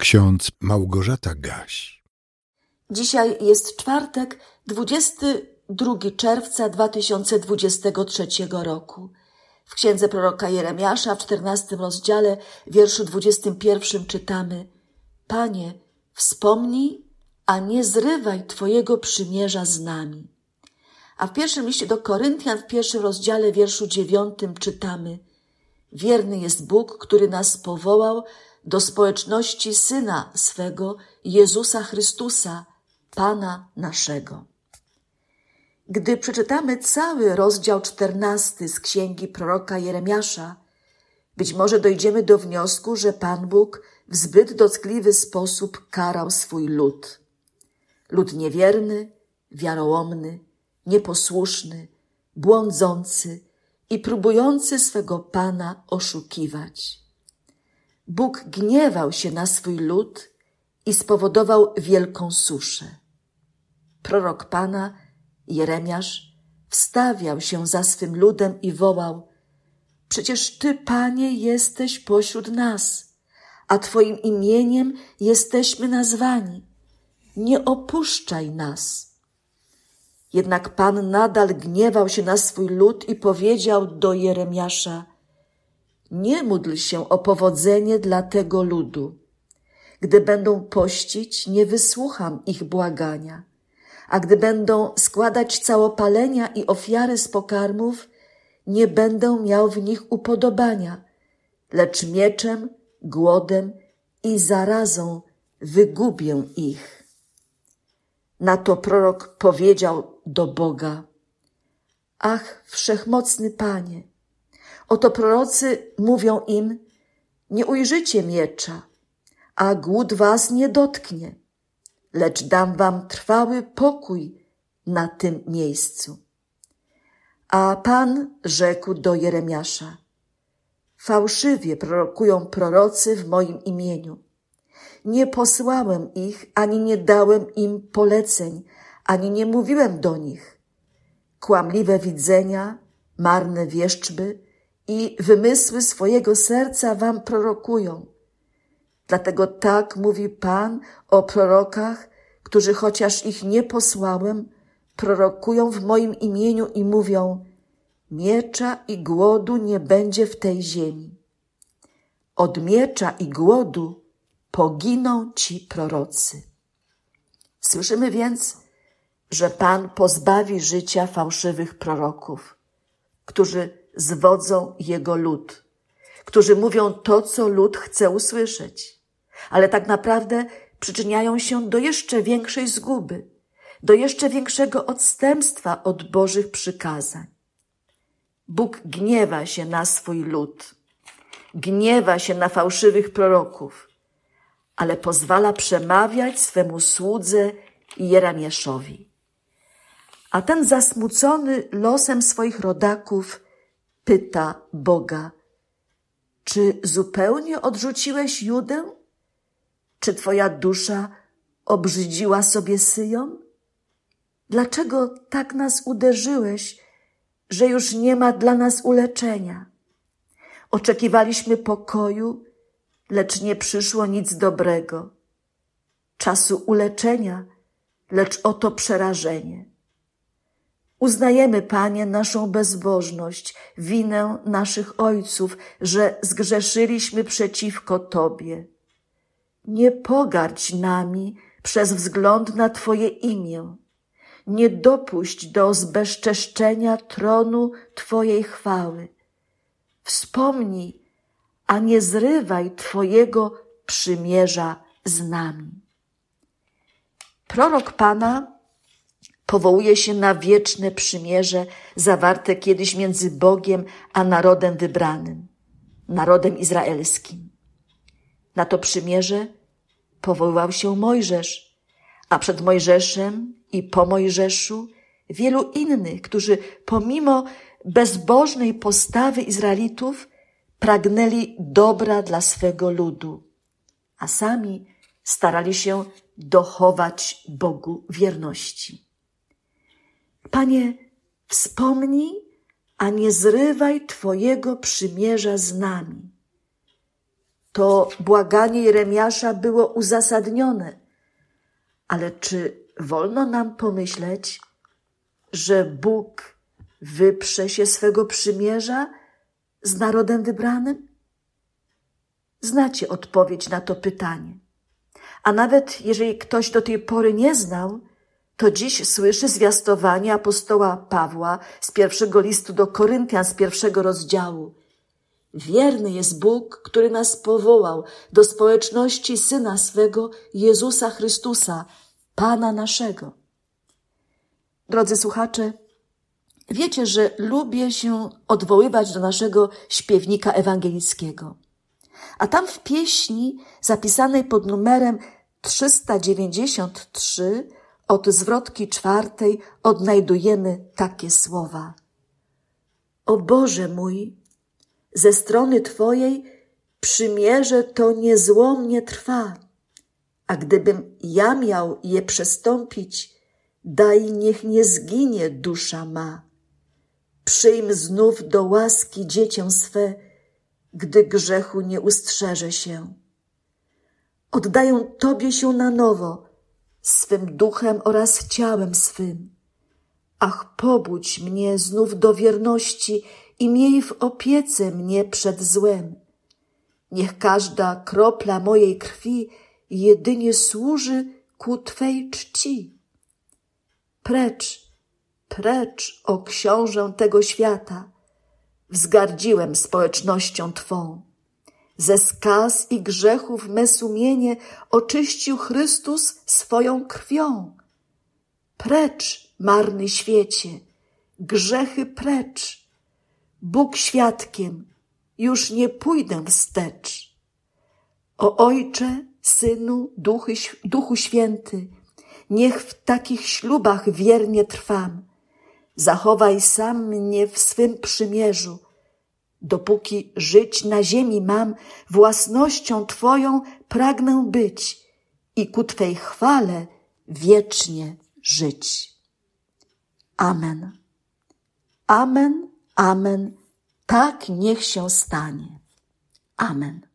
Ksiądz Małgorzata Gaś. Dzisiaj jest czwartek, 22 czerwca 2023 roku. W księdze proroka Jeremiasza w 14 rozdziale, wierszu 21 czytamy: Panie, wspomnij, a nie zrywaj Twojego przymierza z nami. A w pierwszym liście do Koryntian, w pierwszym rozdziale, wierszu 9 czytamy: Wierny jest Bóg, który nas powołał do społeczności Syna swego, Jezusa Chrystusa, Pana naszego. Gdy przeczytamy cały rozdział czternasty z księgi proroka Jeremiasza, być może dojdziemy do wniosku, że Pan Bóg w zbyt dockliwy sposób karał swój lud. Lud niewierny, wiarołomny, nieposłuszny, błądzący i próbujący swego Pana oszukiwać. Bóg gniewał się na swój lud i spowodował wielką suszę. Prorok Pana, Jeremiasz, wstawiał się za swym ludem i wołał: Przecież Ty, Panie, jesteś pośród nas, a Twoim imieniem jesteśmy nazwani. Nie opuszczaj nas. Jednak Pan nadal gniewał się na swój lud i powiedział do Jeremiasza: nie módl się o powodzenie dla tego ludu. Gdy będą pościć, nie wysłucham ich błagania, a gdy będą składać całopalenia i ofiary z pokarmów, nie będę miał w nich upodobania, lecz mieczem, głodem i zarazą wygubię ich. Na to prorok powiedział do Boga: Ach, wszechmocny Panie, Oto prorocy mówią im, nie ujrzycie miecza, a głód was nie dotknie, lecz dam wam trwały pokój na tym miejscu. A Pan rzekł do Jeremiasza, fałszywie prorokują prorocy w moim imieniu. Nie posłałem ich, ani nie dałem im poleceń, ani nie mówiłem do nich. Kłamliwe widzenia, marne wieszczby, i wymysły swojego serca wam prorokują. Dlatego tak mówi Pan o prorokach, którzy chociaż ich nie posłałem, prorokują w moim imieniu i mówią: Miecza i głodu nie będzie w tej ziemi. Od miecza i głodu poginą ci prorocy. Słyszymy więc, że Pan pozbawi życia fałszywych proroków, którzy zwodzą jego lud, którzy mówią to, co lud chce usłyszeć, ale tak naprawdę przyczyniają się do jeszcze większej zguby, do jeszcze większego odstępstwa od Bożych przykazań. Bóg gniewa się na swój lud, gniewa się na fałszywych proroków, ale pozwala przemawiać swemu słudze Jeremiaszowi. A ten zasmucony losem swoich rodaków pyta Boga, czy zupełnie odrzuciłeś Judę? Czy twoja dusza obrzydziła sobie Syjon? Dlaczego tak nas uderzyłeś, że już nie ma dla nas uleczenia? Oczekiwaliśmy pokoju, lecz nie przyszło nic dobrego. Czasu uleczenia, lecz oto przerażenie. Uznajemy, Panie, naszą bezbożność, winę naszych ojców, że zgrzeszyliśmy przeciwko Tobie. Nie pogardź nami przez wzgląd na Twoje imię. Nie dopuść do zbezczeszczenia tronu Twojej chwały. Wspomnij, a nie zrywaj Twojego przymierza z nami. Prorok Pana powołuje się na wieczne przymierze zawarte kiedyś między Bogiem a narodem wybranym, narodem izraelskim. Na to przymierze powoływał się Mojżesz, a przed Mojżeszem i po Mojżeszu wielu innych, którzy pomimo bezbożnej postawy Izraelitów pragnęli dobra dla swego ludu, a sami starali się dochować Bogu wierności. Panie, wspomnij, a nie zrywaj Twojego przymierza z nami. to błaganie Jeremiasza było uzasadnione. Ale czy wolno nam pomyśleć, że Bóg wyprze się swego przymierza z narodem wybranym? Znacie odpowiedź na to pytanie. A nawet jeżeli ktoś do tej pory nie znał, to dziś słyszy zwiastowanie apostoła Pawła z pierwszego listu do Koryntian z pierwszego rozdziału. Wierny jest Bóg, który nas powołał do społeczności Syna swego, Jezusa Chrystusa, Pana naszego. Drodzy słuchacze, wiecie, że lubię się odwoływać do naszego śpiewnika ewangelickiego. A tam w pieśni zapisanej pod numerem 393 od zwrotki czwartej odnajdujemy takie słowa. O Boże mój, ze strony Twojej przymierze to niezłomnie trwa, a gdybym ja miał je przestąpić, daj niech nie zginie dusza ma. Przyjm znów do łaski dziecię swe, gdy grzechu nie ustrzeże się. Oddają Tobie się na nowo, swym duchem oraz ciałem swym. Ach, pobudź mnie znów do wierności i miej w opiece mnie przed złem. Niech każda kropla mojej krwi jedynie służy ku Twej czci. Precz, precz, o książę tego świata, wzgardziłem społecznością Twą. Ze skaz i grzechów me sumienie oczyścił Chrystus swoją krwią. Precz, marny świecie, grzechy precz. Bóg świadkiem, już nie pójdę wstecz. O Ojcze, Synu, Duchy, Duchu Święty, niech w takich ślubach wiernie trwam. Zachowaj sam mnie w swym przymierzu, Dopóki żyć na ziemi mam, własnością Twoją pragnę być i ku Twej chwale wiecznie żyć. Amen. Amen, amen. Tak niech się stanie. Amen.